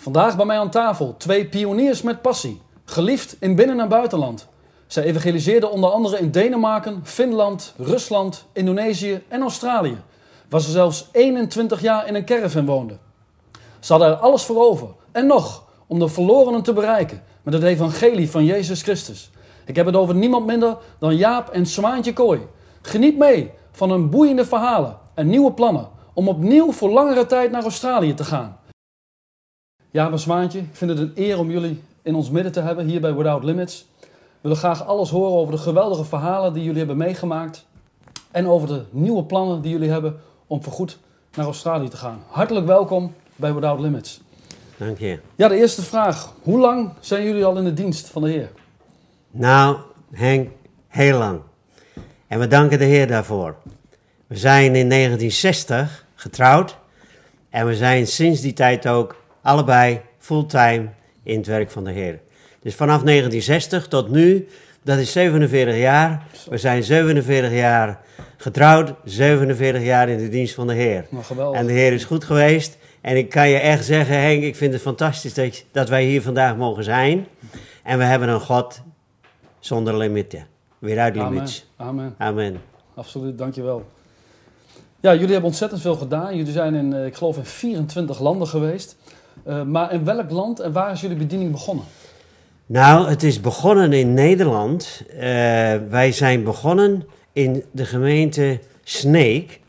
Vandaag bij mij aan tafel twee pioniers met passie, geliefd in binnen- en buitenland. Zij evangeliseerden onder andere in Denemarken, Finland, Rusland, Indonesië en Australië, waar ze zelfs 21 jaar in een caravan woonden. Ze hadden er alles voor over en nog om de verlorenen te bereiken met het evangelie van Jezus Christus. Ik heb het over niemand minder dan Jaap en Swaantje Kooi. Geniet mee van hun boeiende verhalen en nieuwe plannen om opnieuw voor langere tijd naar Australië te gaan. Jaap en Swaantje, ik vind het een eer om jullie in ons midden te hebben hier bij Without Limits. We willen graag alles horen over de geweldige verhalen die jullie hebben meegemaakt en over de nieuwe plannen die jullie hebben om voorgoed naar Australië te gaan. Hartelijk welkom bij Without Limits. Dank je. Ja, de eerste vraag. Hoe lang zijn jullie al in de dienst van de Heer? Nou, Henk, heel lang. En we danken de Heer daarvoor. We zijn in 1960 getrouwd en we zijn sinds die tijd ook allebei fulltime in het werk van de Heer. Dus vanaf 1960 tot nu, dat is 47 jaar. We zijn 47 jaar getrouwd, 47 jaar in de dienst van de Heer. Nou, geweldig. En de Heer is goed geweest. En ik kan je echt zeggen, Henk, ik vind het fantastisch dat, je- dat wij hier vandaag mogen zijn. En we hebben een God zonder limieten. Weer uit Amen. limits. Amen. Amen. Absoluut, dankjewel. Ja, jullie hebben ontzettend veel gedaan. Jullie zijn in, eh, ik geloof, in 24 landen geweest. Eh, maar in welk land en waar is jullie bediening begonnen? Nou, het is begonnen in Nederland. Eh, wij zijn begonnen in de gemeente Sneek.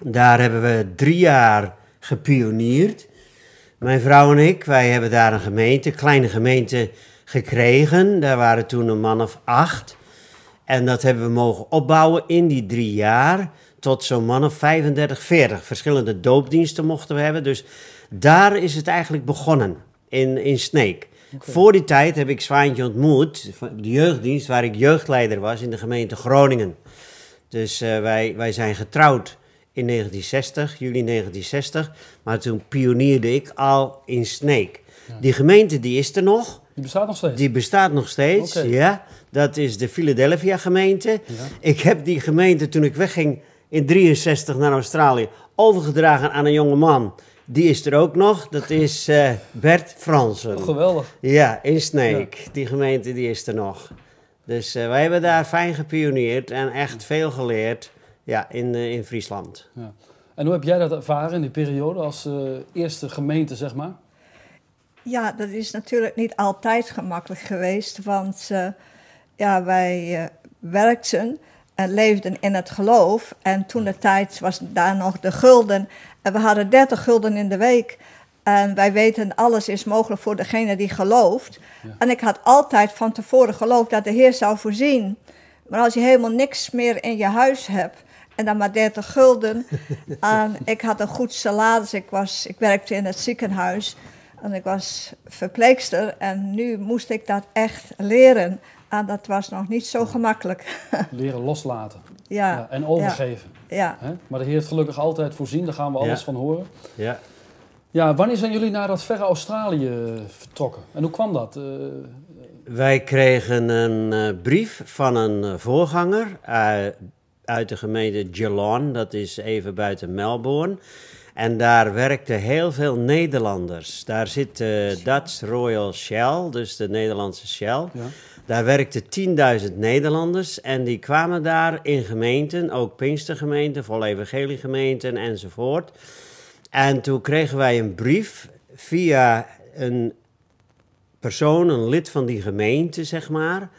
Daar hebben we drie jaar gepioneerd. Mijn vrouw en ik, wij hebben daar een gemeente, kleine gemeente gekregen. Daar waren toen een man of acht. En dat hebben we mogen opbouwen in die drie jaar tot zo'n man of 35, 40. Verschillende doopdiensten mochten we hebben. Dus daar is het eigenlijk begonnen, in, in Sneek. Voor die tijd heb ik Zwaantje ontmoet, de jeugddienst, waar ik jeugdleider was in de gemeente Groningen. Dus eh, wij, wij zijn getrouwd in 1960, juli 1960. Maar toen pionierde ik al in Sneek. Die gemeente die is er nog. Die bestaat nog steeds. Die bestaat nog steeds, ja. Dat is de Philadelphia gemeente. Ja. Ik heb die gemeente toen ik wegging in 63 naar Australië overgedragen aan een jonge man. Die is er ook nog. Dat is eh, Bert Fransen. Oh, geweldig. Ja, in Sneek. Die gemeente die is er nog. Dus eh, wij hebben daar fijn gepioneerd en echt veel geleerd ja, in, eh, in Friesland. Ja. En hoe heb jij dat ervaren in die periode als eh, eerste gemeente, zeg maar? Ja, dat is natuurlijk niet altijd gemakkelijk geweest, want eh, ja, wij werkten en leefden in het geloof. En toen de tijd was daar nog de gulden. En we hadden 30 gulden in de week. En wij weten, alles is mogelijk voor degene die gelooft. Ja. En ik had altijd van tevoren geloofd dat de Heer zou voorzien. Maar als je helemaal niks meer in je huis hebt en dan maar 30 gulden. en ik had een goed salaris, ik, was, ik werkte in het ziekenhuis en ik was verpleegster. En nu moest ik dat echt leren. En dat was nog niet zo gemakkelijk. Leren loslaten ja, ja, en overgeven. ja. Hè? Maar de Heer heeft gelukkig altijd voorzien, daar gaan we alles Ja. van horen. Ja. Ja, wanneer zijn jullie naar dat verre Australië eh, vertrokken? En hoe kwam dat? Eh, Wij kregen een eh, brief van een eh, voorganger eh, uit de gemeente Geelong, dat is even buiten Melbourne. En daar werkten heel veel Nederlanders. Daar zit de Dutch Royal Shell, dus de Nederlandse Shell. ja. Daar werkten 10.000 Nederlanders en die kwamen daar in gemeenten, ook Pinkstergemeenten, volle evangeliegemeenten enzovoort. En toen kregen wij een brief via een persoon, een lid van die gemeente, zeg maar.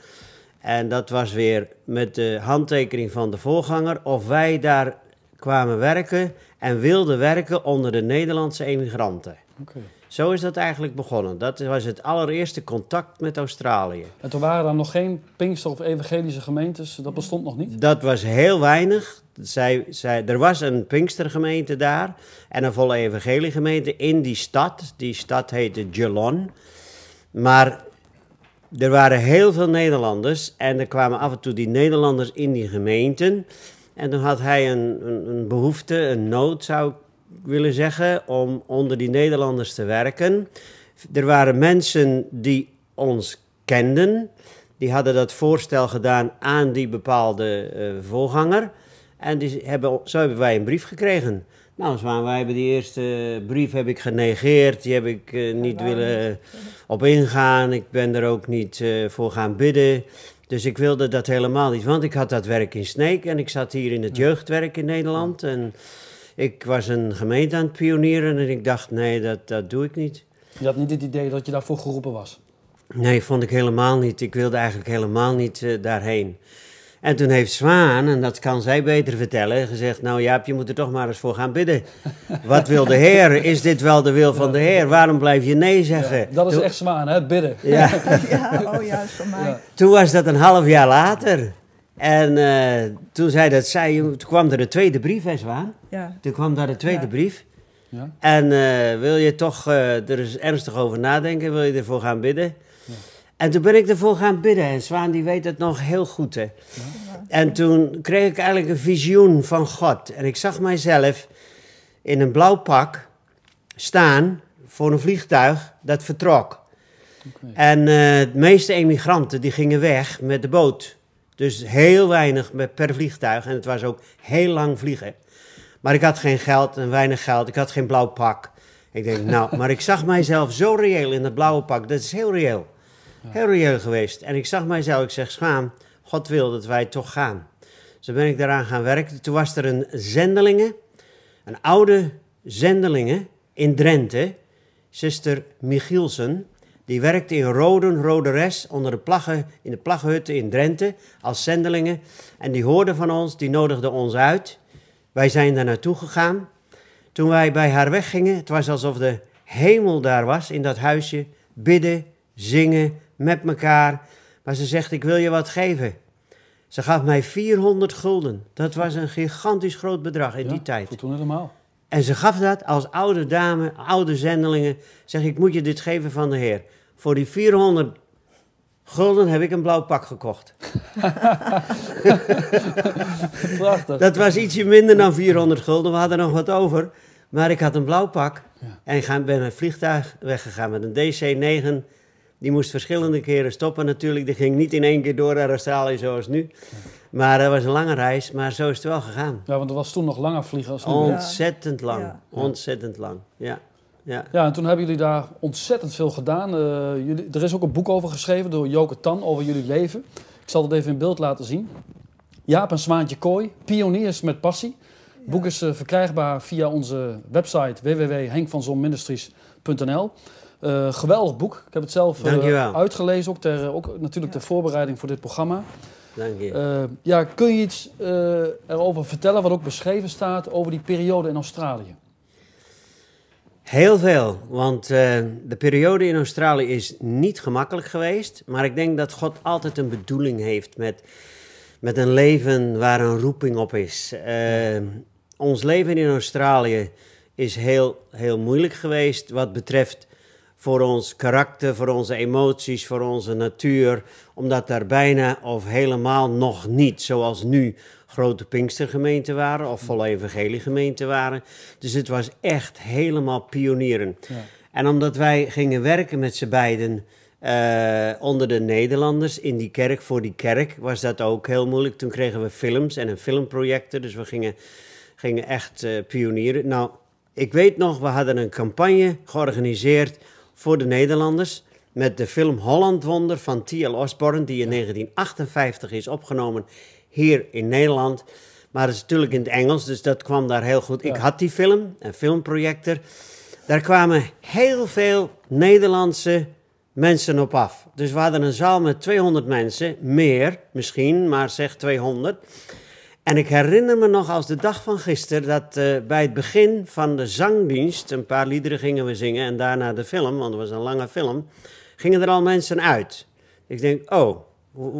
En dat was weer met de handtekening van de voorganger of wij daar kwamen werken en wilden werken onder de Nederlandse emigranten. Oké. Zo is dat eigenlijk begonnen. Dat was het allereerste contact met Australië. En toen waren er nog geen Pinkster- of evangelische gemeentes, dat bestond nog niet? Dat was heel weinig. Zij, zij, er was een Pinkstergemeente daar en een volle evangeliegemeente in die stad. Die stad heette Geelong. Maar er waren heel veel Nederlanders en er kwamen af en toe die Nederlanders in die gemeenten. En toen had hij een, een, een behoefte, een nood zou ik willen zeggen, om onder die Nederlanders te werken. Er waren mensen die ons kenden. Die hadden dat voorstel gedaan aan die bepaalde eh, voorganger. En die hebben, zo hebben wij een brief gekregen. Nou, Zwaan, wij hebben die eerste brief heb ik genegeerd. Die heb ik eh, niet willen op ingaan. Ik ben er ook niet eh, voor gaan bidden. Dus ik wilde dat helemaal niet. Want ik had dat werk in Sneek en ik zat hier in het jeugdwerk in Nederland. En ik was een gemeente aan het pionieren en ik dacht, nee, dat, dat doe ik niet. Je had niet het idee dat je daarvoor geroepen was. Nee, vond ik helemaal niet. Ik wilde eigenlijk helemaal niet eh, daarheen. En toen heeft Zwaan, en dat kan zij beter vertellen, gezegd: Nou Jaap, je moet er toch maar eens voor gaan bidden. Wat wil de Heer? Is dit wel de wil van de Heer? Waarom blijf je nee zeggen? Dat is Toen- echt zwaar, hè? Bidden. Ja. Ja, oh juist voor mij. Ja. Toen was dat een half jaar later. En eh, toen zei dat zij, toen kwam er de tweede brief, hè Zwaan? Ja. Toen kwam daar de tweede Ja. brief. Ja. En eh, wil je toch eh, er eens ernstig over nadenken? Wil je ervoor gaan bidden? En toen ben ik ervoor gaan bidden. En Zwaan die weet het nog heel goed. Hè? En toen kreeg ik eigenlijk een visioen van God. En ik zag mijzelf in een blauw pak staan voor een vliegtuig dat vertrok. En eh, de meeste emigranten die gingen weg met de boot. Dus heel weinig per vliegtuig. En het was ook heel lang vliegen. Maar ik had geen geld en weinig geld. Ik had geen blauw pak. Ik denk, nou, maar ik zag mijzelf zo reëel in dat blauwe pak. Dat is heel reëel. Heel reëel geweest. En ik zag mijzelf, ik zeg, schaam, God wil dat wij toch gaan. Zo ben ik daaraan gaan werken. Toen was er een zendelinge, een oude zendelinge in Drenthe, zuster Michielsen. Die werkte in Roden, Roderes, onder de plaggen, in de plaggenhutten in Drenthe als zendelingen. En die hoorde van ons, die nodigde ons uit. Wij zijn daar naartoe gegaan. Toen wij bij haar weggingen, het was alsof de hemel daar was in dat huisje. Bidden, zingen, met elkaar. Maar ze zegt, ik wil je wat geven. Ze gaf mij 400 gulden. Dat was een gigantisch groot bedrag in Ja, die tijd. Voor toen helemaal. En ze gaf dat als oude dame, oude zendelingen. Zeg ik, moet je dit geven van de Heer. Voor die 400 gulden heb ik een blauw pak gekocht. Prachtig. Dat was ietsje minder dan 400 gulden. We hadden nog wat over. Maar ik had een blauw pak. En ben met vliegtuig weggegaan met een DC-9. Die moest verschillende keren stoppen natuurlijk. Die ging niet in één keer door naar Australië zoals nu. Maar dat was een lange reis. Maar zo is het wel gegaan. Ja, want er was toen nog langer vliegen als nu. Ontzettend lang. Ja. Ontzettend lang. Ja. Ja. Ja, en toen hebben jullie daar ontzettend veel gedaan. Eh, jullie, er is ook een boek over geschreven door Joke Tan over jullie leven. Ik zal het even in beeld laten zien. Jaap en Zwaantje Kooi, pioniers met passie. Het boek is eh, verkrijgbaar via onze website www.henkvanzonministries.nl. Eh geweldig boek. Ik heb het zelf eh, uitgelezen, ook, ter, ook natuurlijk ter voorbereiding voor dit programma. Dank je. Eh, ja, kun je iets eh, erover vertellen wat ook beschreven staat over die periode in Australië? Heel veel, want eh, de periode in Australië is niet gemakkelijk geweest. Maar ik denk dat God altijd een bedoeling heeft met, met een leven waar een roeping op is. Eh, ons leven in Australië is heel, heel moeilijk geweest wat betreft voor ons karakter, voor onze emoties, voor onze natuur. Omdat daar bijna of helemaal nog niet, zoals nu, grote Pinkstergemeenten waren of volle evangeliegemeenten waren. Dus het was echt helemaal pionieren. Ja. En omdat wij gingen werken met z'n beiden eh, onder de Nederlanders in die kerk, voor die kerk, was dat ook heel moeilijk. Toen kregen we films en een filmprojector, dus we gingen, gingen echt eh, pionieren. Nou, ik weet nog, we hadden een campagne georganiseerd voor de Nederlanders met de film Holland Wonder van T.L. Osborne, die in 1958 is opgenomen hier in Nederland. Maar het is natuurlijk in het Engels, dus dat kwam daar heel goed. Ik had die film, een filmprojector. Daar kwamen heel veel Nederlandse mensen op af. Dus we hadden een zaal met 200 mensen, meer misschien, maar zeg 200. En ik herinner me nog als de dag van gisteren dat eh, bij het begin van de zangdienst, een paar liederen gingen we zingen en daarna de film, want het was een lange film, gingen er al mensen uit. Ik denk, oh,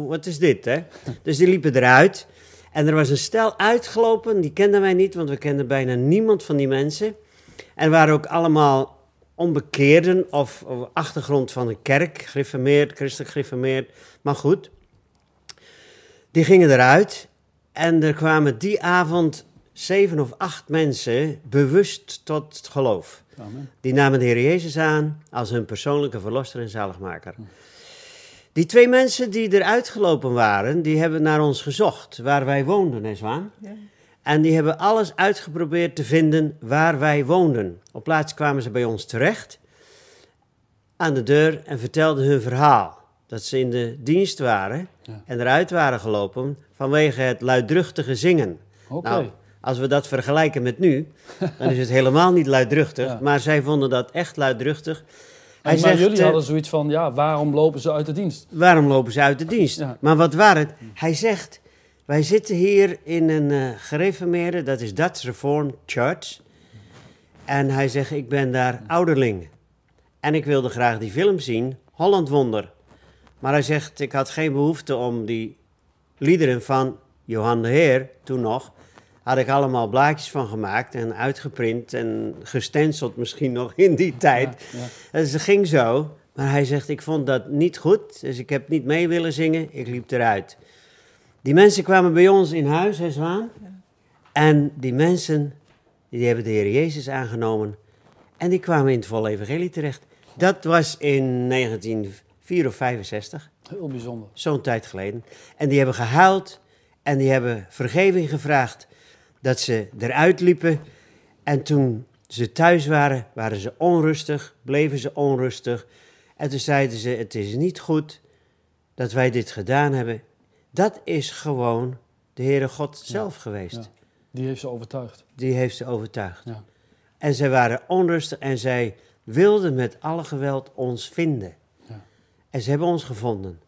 wat is dit, hè? Dus die liepen eruit. En er was een stel uitgelopen, die kenden wij niet, want we kenden bijna niemand van die mensen. En waren ook allemaal onbekeerden of, achtergrond van de kerk, gereformeerd, christelijk gereformeerd. Maar goed, die gingen eruit. En er kwamen die avond zeven of acht mensen bewust tot het geloof. Amen. Die namen de Heer Jezus aan als hun persoonlijke verlosser en zaligmaker. Die twee mensen die eruit gelopen waren, die hebben naar ons gezocht, waar wij woonden, hè Zwaan? Ja. En die hebben alles uitgeprobeerd te vinden waar wij woonden. Op plaats kwamen ze bij ons terecht aan de deur en vertelden hun verhaal. Dat ze in de dienst waren Ja. en eruit waren gelopen vanwege het luidruchtige zingen. Oké. Nou, als we dat vergelijken met nu, dan is het helemaal niet luidruchtig. Ja. Maar zij vonden dat echt luidruchtig. Hij En maar zegt, jullie eh, hadden zoiets van, ja, waarom lopen ze uit de dienst? waarom lopen ze uit de dienst? Ja. Maar wat waar het? Hij zegt, wij zitten hier in een eh gereformeerde, dat is Dutch Reformed Church. En hij zegt, ik ben daar ouderling. En ik wilde graag die film zien, Holland Wonder. Maar hij zegt, ik had geen behoefte om die liederen van Johan de Heer, toen nog, had ik allemaal blaadjes van gemaakt en uitgeprint en gestenceld misschien nog in die tijd. Ja, ja. Dus het ging zo. Maar hij zegt, ik vond dat niet goed, dus ik heb niet mee willen zingen. Ik liep eruit. Die mensen kwamen bij ons in huis, hè Zwaan? En die mensen, die hebben de Heer Jezus aangenomen. En die kwamen in het volle evangelie terecht. Dat was in 1964 of 65, Heel bijzonder. zo'n tijd geleden. En die hebben gehuild en die hebben vergeving gevraagd dat ze eruit liepen. En toen ze thuis waren, waren ze onrustig, bleven ze onrustig. En toen zeiden ze, het is niet goed dat wij dit gedaan hebben. Dat is gewoon de Heere God zelf geweest. Ja. Die heeft ze overtuigd. Die heeft ze overtuigd. Ja. En zij waren onrustig en zij wilden met alle geweld ons vinden. Ja. En ze hebben ons gevonden.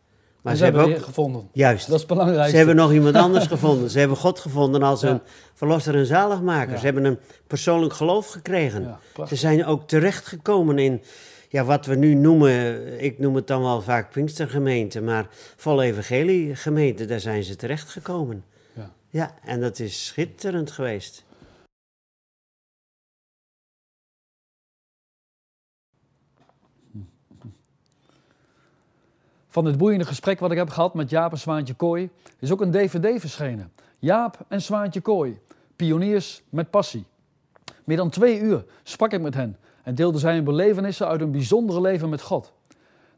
Maar ze hebben ook... Gevonden. Juist. Dat is het belangrijkste. Ze hebben nog iemand anders gevonden. Ze hebben God gevonden als Ja. hun verlosser en zaligmaker. Ja. Ze hebben een persoonlijk geloof gekregen. Ja, Ze zijn ook terechtgekomen in ja, wat we nu noemen, ik noem het dan wel vaak Pinkstergemeente, maar volle evangelie gemeente, daar zijn ze terechtgekomen. Ja. ja, en dat is schitterend geweest. Van dit boeiende gesprek wat ik heb gehad met Jaap en Zwaantje Kooi is ook een dvd verschenen. Jaap en Zwaantje Kooi, pioniers met passie. Meer dan twee uur sprak ik met hen en deelde zij hun belevenissen uit hun bijzondere leven met God.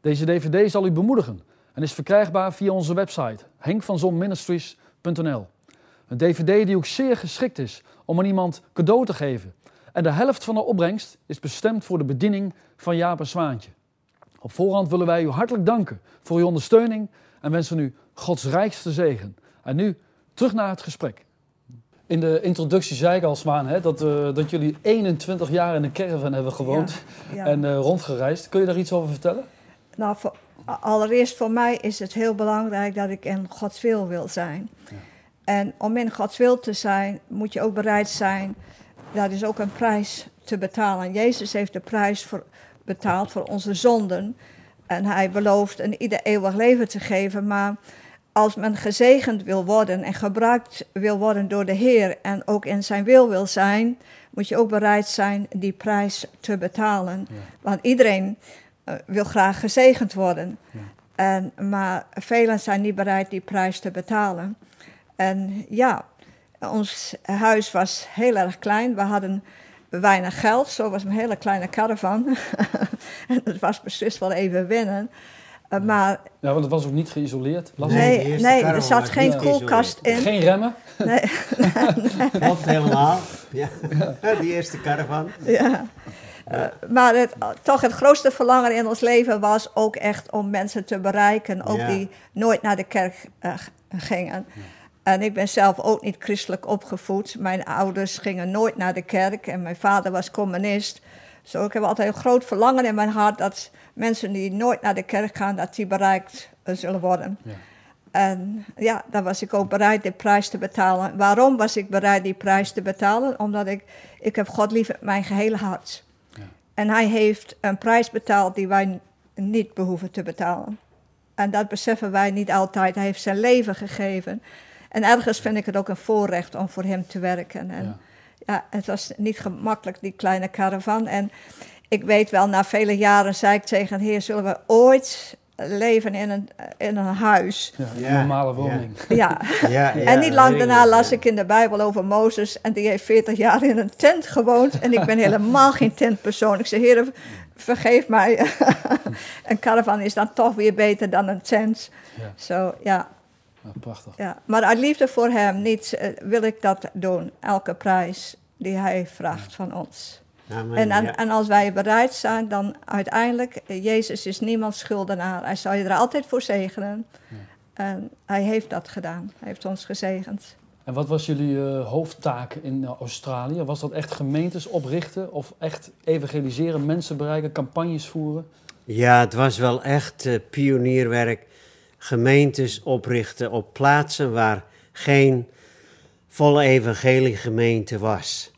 Deze dvd zal u bemoedigen en is verkrijgbaar via onze website henkvanzonministries.nl. Een dvd die ook zeer geschikt is om aan iemand cadeau te geven. En de helft van de opbrengst is bestemd voor de bediening van Jaap en Zwaantje. Op voorhand willen wij u hartelijk danken voor uw ondersteuning en wensen u Gods rijkste zegen. En nu terug naar het gesprek. In de introductie zei ik al, Smaan, hè, dat, eh, dat jullie 21 jaar in een caravan hebben gewoond Ja. en eh, rondgereisd. Kun je daar iets over vertellen? Nou, voor- allereerst voor mij is het heel belangrijk dat ik in Gods wil wil zijn. En om in Gods wil te zijn, moet je ook bereid zijn, dat is ook een prijs te betalen. Jezus heeft de prijs voor, betaald voor onze zonden. En hij belooft een ieder eeuwig leven te geven. Maar als men gezegend wil worden en gebruikt wil worden door de Heer en ook in zijn wil wil zijn, moet je ook bereid zijn die prijs te betalen. Want iedereen eh, wil graag gezegend worden. En, maar velen zijn niet bereid die prijs te betalen. En ja, ons huis was heel erg klein. We hadden weinig geld. Zo was een hele kleine caravan. en het was beslist wel even winnen. Eh, maar Ja, want het was ook niet geïsoleerd. las nee, de eerste nee, er zat geen koelkast in. Geen remmen. Nee, Klopt helemaal. Ja. Die eerste caravan. ja. Eh, maar het, toch het grootste verlangen in ons leven was ook echt om mensen te bereiken. Ook Ja. die nooit naar de kerk eh, gingen. En ik ben zelf ook niet christelijk opgevoed. Mijn ouders gingen nooit naar de kerk en mijn vader was communist. Zo, ik heb altijd een groot verlangen in mijn hart dat mensen die nooit naar de kerk gaan, dat die bereikt eh, zullen worden. Ja. En ja, daar was ik ook bereid die prijs te betalen. Waarom was ik bereid die prijs te betalen? Omdat ik, ik heb God lief met mijn gehele hart. Ja. En hij heeft een prijs betaald die wij niet behoeven te betalen. En dat beseffen wij niet altijd. Hij heeft zijn leven gegeven. En ergens vind ik het ook een voorrecht om voor hem te werken. En Ja. ja, het was niet gemakkelijk, die kleine caravan. En ik weet wel, na vele jaren zei ik tegen de Heer: zullen we ooit leven in een, in een huis? Ja, een Ja, normale ja. woning. Ja. Ja, ja, en niet lang daarna las ik in de Bijbel over Mozes en die heeft 40 jaar in een tent gewoond. En ik ben helemaal geen tentpersoon. Ik zei, Heer, vergeef mij. een caravan is dan toch weer beter dan een tent. Ja. Zo, ja. Ja, prachtig. Ja, maar uit liefde voor hem niet, eh, wil ik dat doen. Elke prijs die hij vraagt van ons. Amen, En, en, ja. en als wij bereid zijn, dan uiteindelijk, eh, Jezus is niemand schuldenaar. Hij zal je er altijd voor zegenen. En hij heeft dat gedaan. Hij heeft ons gezegend. En wat was jullie eh, hoofdtaak in Australië? Was dat echt gemeentes oprichten of echt evangeliseren, mensen bereiken, campagnes voeren? Ja, het was wel echt eh, pionierwerk. Gemeentes oprichten op plaatsen waar geen volle evangeliegemeente was.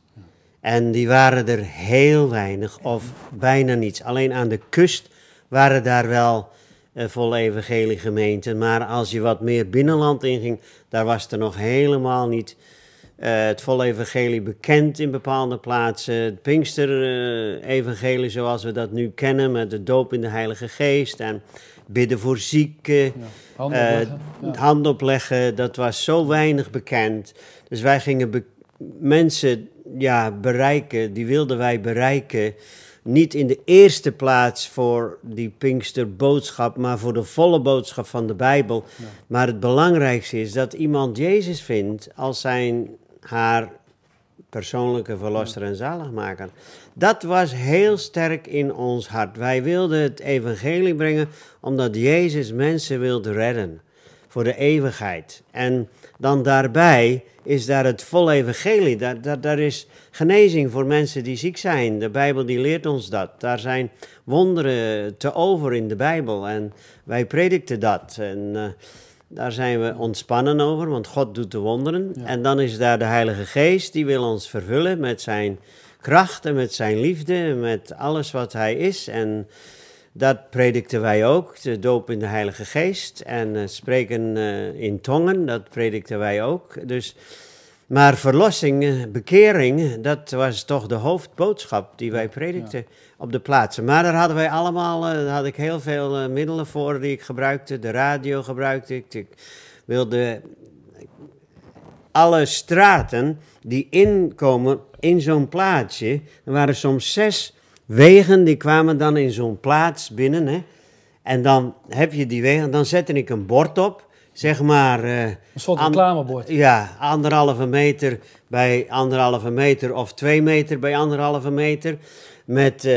En die waren er heel weinig of bijna niets. Alleen aan de kust waren daar wel eh, volle evangeliegemeenten. Maar als je wat meer binnenland inging, daar was er nog helemaal niet eh, het volle evangelie bekend in bepaalde plaatsen. Het Pinkster-evangelie zoals we dat nu kennen, met de doop in de Heilige Geest en bidden voor zieken. Ja. Handen Eh, opleggen? Ja. Het hand opleggen, dat was zo weinig bekend. Dus wij gingen be- mensen ja, bereiken, die wilden wij bereiken. Niet in de eerste plaats voor die Pinksterboodschap, maar voor de volle boodschap van de Bijbel. Ja. Maar het belangrijkste is dat iemand Jezus vindt als zijn, haar persoonlijke verlosser en zaligmaker. Dat was heel sterk in ons hart. Wij wilden het evangelie brengen omdat Jezus mensen wilde redden voor de eeuwigheid. En dan daarbij is daar het volle evangelie. Daar, daar, is genezing voor mensen die ziek zijn. De Bijbel die leert ons dat. Daar zijn wonderen te over in de Bijbel. En wij predikten dat. En eh, daar zijn we ontspannen over, want God doet de wonderen. Ja. En dan is daar de Heilige Geest, die wil ons vervullen met zijn kracht en met zijn liefde, met alles wat hij is. En dat predikten wij ook, de doop in de Heilige Geest. En eh, spreken eh, in tongen, dat predikten wij ook. Dus, maar verlossing, eh, bekering, dat was toch de hoofdboodschap die wij predikten op de plaatsen. Maar daar hadden wij allemaal, eh, daar had ik heel veel eh, middelen voor die ik gebruikte. De radio gebruikte ik. Ik wilde alle straten die inkomen in zo'n plaatsje. Er waren soms zes wegen, die kwamen dan in zo'n plaats binnen. Hè. En dan heb je die wegen, dan zette ik een bord op, zeg maar... eh, Een soort An- reclamebord. ja, anderhalve meter bij anderhalve meter of twee meter bij anderhalve meter. Met eh,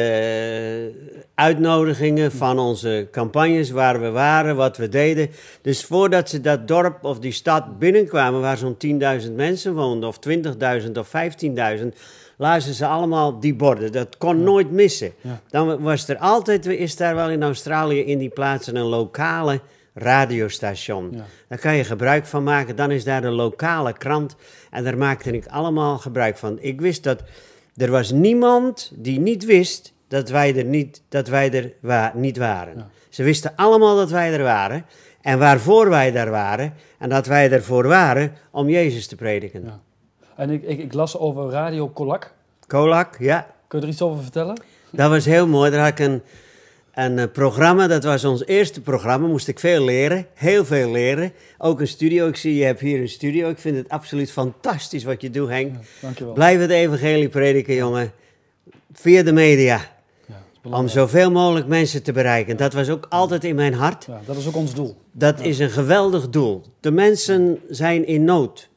uitnodigingen van onze campagnes waar we waren, wat we deden. Dus voordat ze dat dorp of die stad binnenkwamen, waar zo'n 10.000 mensen woonden, of 20.000 of 15.000, lazen ze allemaal die borden. Dat kon nooit missen. Ja. Dan was er altijd, is daar wel in Australië in die plaatsen een lokale radiostation. Ja. Daar kan je gebruik van maken. Dan is daar de lokale krant. En daar maakte ik allemaal gebruik van. Ik wist dat er was niemand die niet wist dat wij er niet, dat wij er wa- niet waren. Ja. Ze wisten allemaal dat wij er waren. En waarvoor wij daar waren. En dat wij ervoor waren om Jezus te prediken. Ja. En ik, ik, ik las over Radio Kolak. Kolak, ja. Kun je er iets over vertellen? Dat was heel mooi. Daar had ik een, een eh, programma, dat was ons eerste programma. Moest ik veel leren, heel veel leren. Ook een studio. Ik zie, je hebt hier een studio. Ik vind het absoluut fantastisch wat je doet, Henk. Ja, dankjewel. Blijf het evangelie prediken, jongen. Via de media. Ja, Om zoveel mogelijk mensen te bereiken. Dat was ook altijd in mijn hart. Ja, dat is ook ons doel. Dat is een geweldig doel. De mensen zijn in nood.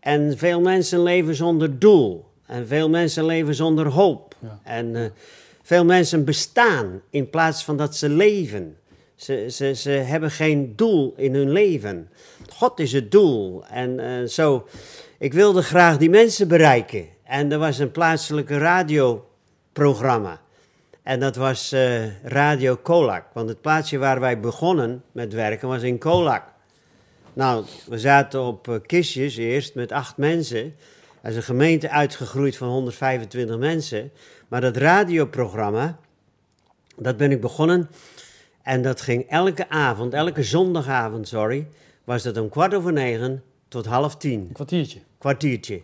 En veel mensen leven zonder doel. En veel mensen leven zonder hoop. En eh, veel mensen bestaan in plaats van dat ze leven. Ze, ze, ze hebben geen doel in hun leven. God is het doel. En eh, zo, ik wilde graag die mensen bereiken. En er was een plaatselijke radioprogramma. En dat was eh, Radio Kolak. Want het plaatsje waar wij begonnen met werken was in Kolak. Nou, we zaten op eh, kistjes eerst met acht mensen. Er is een gemeente uitgegroeid van 125 mensen. Maar dat radioprogramma, dat ben ik begonnen. En dat ging elke avond, elke zondagavond, sorry, was dat om kwart over negen tot half tien. Een kwartiertje. Kwartiertje.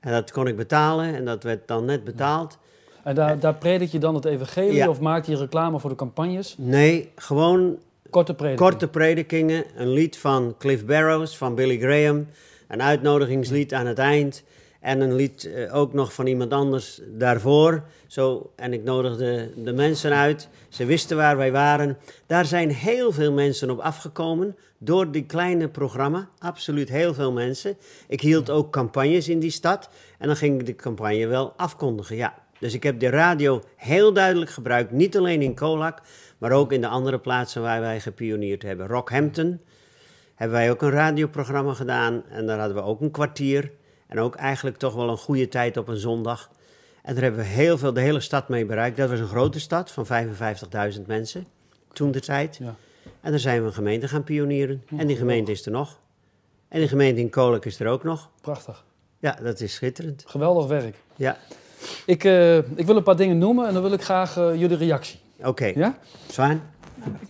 En dat kon ik betalen en dat werd dan net betaald. En daar, daar predik je dan het evangelie Ja. of maak je reclame voor de campagnes? Nee, gewoon Korte korte predikingen. Een lied van Cliff Barrows, van Billy Graham. Een uitnodigingslied aan het eind. En een lied eh, ook nog van iemand anders daarvoor. Zo, en ik nodigde de mensen uit. Ze wisten waar wij waren. Daar zijn heel veel mensen op afgekomen. Door die kleine programma. Absoluut heel veel mensen. Ik hield ook campagnes in die stad. En dan ging ik de campagne wel afkondigen. Ja. Dus ik heb de radio heel duidelijk gebruikt. Niet alleen in Colac. Maar ook in de andere plaatsen waar wij gepioneerd hebben. Rockhampton hebben wij ook een radioprogramma gedaan. En daar hadden we ook een kwartier. En ook eigenlijk toch wel een goede tijd op een zondag. En daar hebben we heel veel, de hele stad mee bereikt. Dat was een grote stad van 55.000 mensen toen de tijd. Ja. En dan zijn we een gemeente gaan pionieren. En die gemeente is er nog. En die gemeente in Kolk is er ook nog. Prachtig. Ja, dat is schitterend. Geweldig werk. Ja, Ik, eh, ik wil een paar dingen noemen en dan wil ik graag eh, jullie reactie. oké. Ja? Zwaan,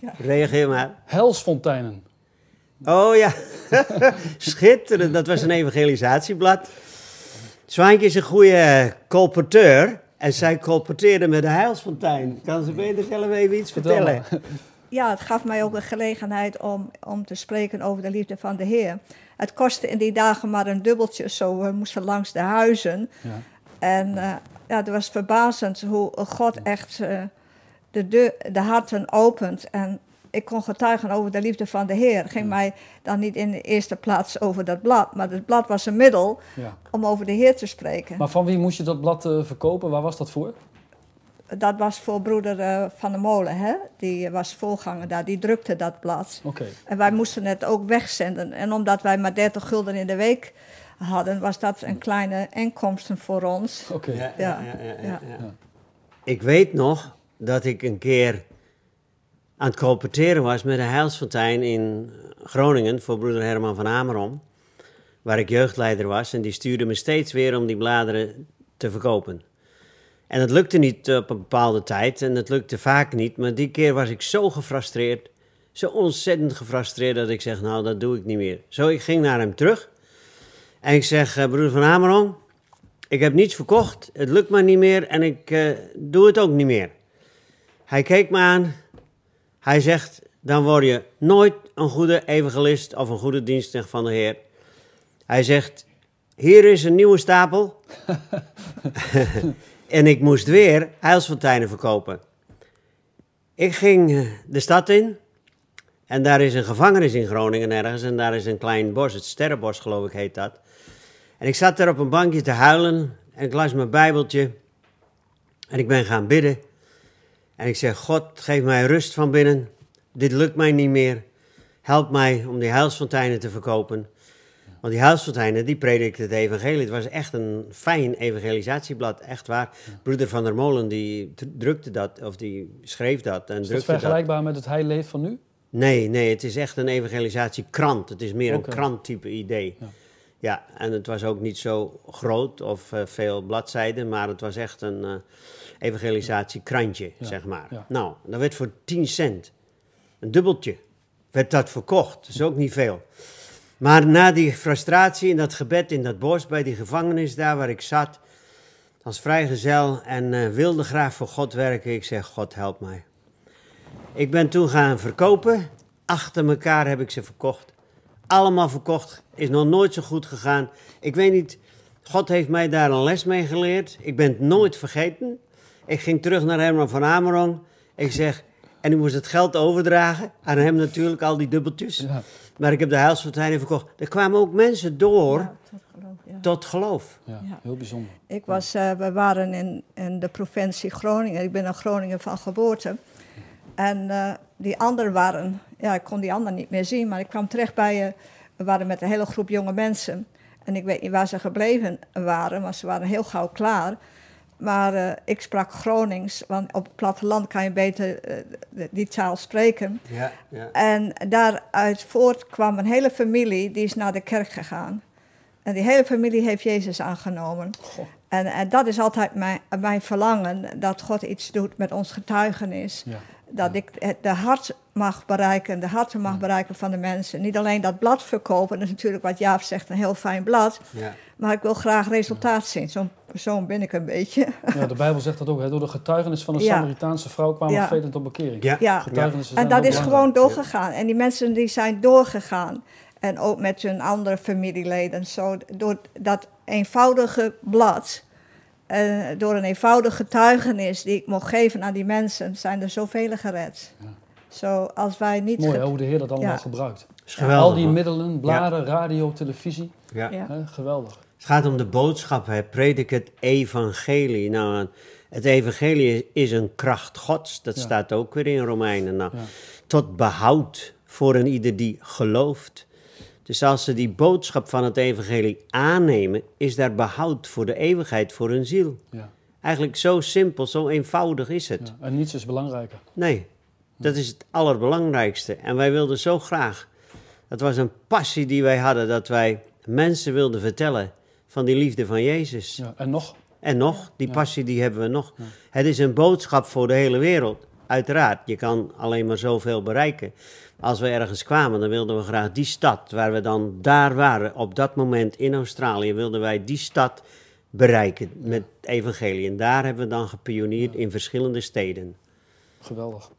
Ja. reageer maar. Helsfonteinen. Oh ja, schitterend. Dat was een evangelisatieblad. Zwaantje is een goede colporteur. En zij colporteerde met de Heilsfontein. Kan ze beter zelf even iets Vertel vertellen? Ja, het gaf mij ook een gelegenheid om, om te spreken over de liefde van de Heer. Het kostte in die dagen maar een dubbeltje, zo we moesten langs de huizen. Ja. En eh, ja, het was verbazend hoe God echt eh, de, deur, de harten opent. En ik kon getuigen over de liefde van de Heer. Het ging mij dan niet in de eerste plaats over dat blad, maar het blad was een middel Ja. om over de Heer te spreken. Maar van wie moest je dat blad eh, verkopen? Waar was dat voor? Dat was voor broeder eh, Van der Molen, hè? die was voorganger daar, die drukte dat blad. Oké. En wij moesten het ook wegzenden. En omdat wij maar 30 gulden in de week hadden, was dat een kleine inkomsten voor ons. Oké. Ja, ja, ja. Ja. Ik weet nog dat ik een keer aan het colporteren was met de Heilsfontein in Groningen voor broeder Herman van Amerom. Waar ik jeugdleider was. En die stuurde me steeds weer om die bladeren te verkopen. En het lukte niet op een bepaalde tijd en het lukte vaak niet. Maar die keer was ik zo gefrustreerd. Zo ontzettend gefrustreerd dat ik zeg, nou dat doe ik niet meer. Zo, ik ging naar hem terug. En ik zeg, eh, broeder van Amerom, ik heb niets verkocht, het lukt me niet meer en ik eh, doe het ook niet meer. Hij keek me aan. Hij zegt, dan word je nooit een goede evangelist of een goede dienstknecht van de Heer. Hij zegt, hier is een nieuwe stapel. en ik moest weer heilsfonteinen verkopen. Ik ging eh, de stad in. En daar is een gevangenis in Groningen ergens. En daar is een klein bos, het Sterrenbos geloof ik heet dat. En ik zat daar op een bankje te huilen. En ik las mijn bijbeltje. En ik ben gaan bidden. En ik zeg, God, geef mij rust van binnen. Dit lukt mij niet meer. Help mij om die huilsfonteinen te verkopen. Want die huilsfonteinen, die predikte het evangelie. Het was echt een fijn evangelisatieblad, echt waar. Broeder Van der Molen, die drukte dat, of die schreef dat en Is dat dat. vergelijkbaar met het heilleef van nu? Nee, nee, het is echt een evangelisatiekrant. Het is meer een kranttype idee. Ja. Ja. en het was ook niet zo groot of eh, veel bladzijden, maar het was echt een eh evangelisatiekrantje, Ja, zeg maar. ja. Nou, dat werd voor 10 cent, een dubbeltje, werd dat verkocht. Dat is ook niet veel. Maar na die frustratie in dat gebed in dat bos, bij die gevangenis daar waar ik zat, als vrijgezel en eh, wilde graag voor God werken, ik zeg, God help mij. Ik ben toen gaan verkopen. Achter elkaar heb ik ze verkocht. Allemaal verkocht. Is nog nooit zo goed gegaan. Ik weet niet, God heeft mij daar een les mee geleerd. Ik ben het nooit vergeten. Ik ging terug naar Herman van Amerong. Ik zeg, en ik moest het geld overdragen. Aan hem natuurlijk, al die dubbeltjes. Ja. Maar ik heb de Heilsfonteinen verkocht. Er kwamen ook mensen door Ja, tot geloof, ja. tot geloof. Ja, Ja. heel bijzonder. Ik was, eh, we waren in, in de provincie Groningen. Ik ben een Groningen van geboorte. En eh, die anderen waren, ja, ik kon die anderen niet meer zien, maar ik kwam terecht bij, eh, we waren met een hele groep jonge mensen. En ik weet niet waar ze gebleven waren, maar ze waren heel gauw klaar. Maar eh, ik sprak Gronings, want op het platteland kan je beter eh, die taal spreken. Ja, ja. En daaruit voort kwam een hele familie, die is naar de kerk gegaan. En die hele familie heeft Jezus aangenomen. Goh. En, en dat is altijd mijn, mijn verlangen, dat God iets doet met ons getuigenis. Ja. Dat ik de hart mag bereiken, de harten mag bereiken van de mensen. Niet alleen dat blad verkopen, dat is natuurlijk wat Jaap zegt, een heel fijn blad. ja. Maar ik wil graag resultaat zien. Zo'n persoon ben ik een beetje. Ja, de Bijbel zegt dat ook. Hè. Door de getuigenis van een Ja. Samaritaanse vrouw kwamen Ja. velen tot bekering. Ja. Ja. Getuigenissen zijn En dat is belangrijk. gewoon doorgegaan. En die mensen die zijn doorgegaan. En ook met hun andere familieleden. Zo, door dat eenvoudige blad. eh, door een eenvoudige getuigenis die ik mocht geven aan die mensen, zijn er zoveel gered. Ja. Zo, als wij niet. Mooi hè, hoe de Heer dat allemaal Ja. gebruikt. geweldig. Al die middelen, bladen, radio, televisie. ja. Ja. Hè, geweldig. Het gaat om de boodschap, hè. predik het evangelie. Nou, het evangelie is een kracht gods, dat Ja. staat ook weer in Romeinen. Nou, Ja. Tot behoud voor een ieder die gelooft. Dus als ze die boodschap van het evangelie aannemen, is daar behoud voor de eeuwigheid, voor hun ziel. Ja. Eigenlijk zo simpel, zo eenvoudig is het. En niets is belangrijker. Nee, dat is het allerbelangrijkste. En wij wilden zo graag. Dat was een passie die wij hadden, dat wij mensen wilden vertellen van die liefde van Jezus. Ja. En nog, En nog, die passie die hebben we nog. Het is een boodschap voor de hele wereld. Uiteraard, je kan alleen maar zoveel bereiken. Als we ergens kwamen, dan wilden we graag die stad, waar we dan daar waren, op dat moment in Australië, wilden wij die stad bereiken met evangelie. En daar hebben we dan gepioneerd in verschillende steden. geweldig.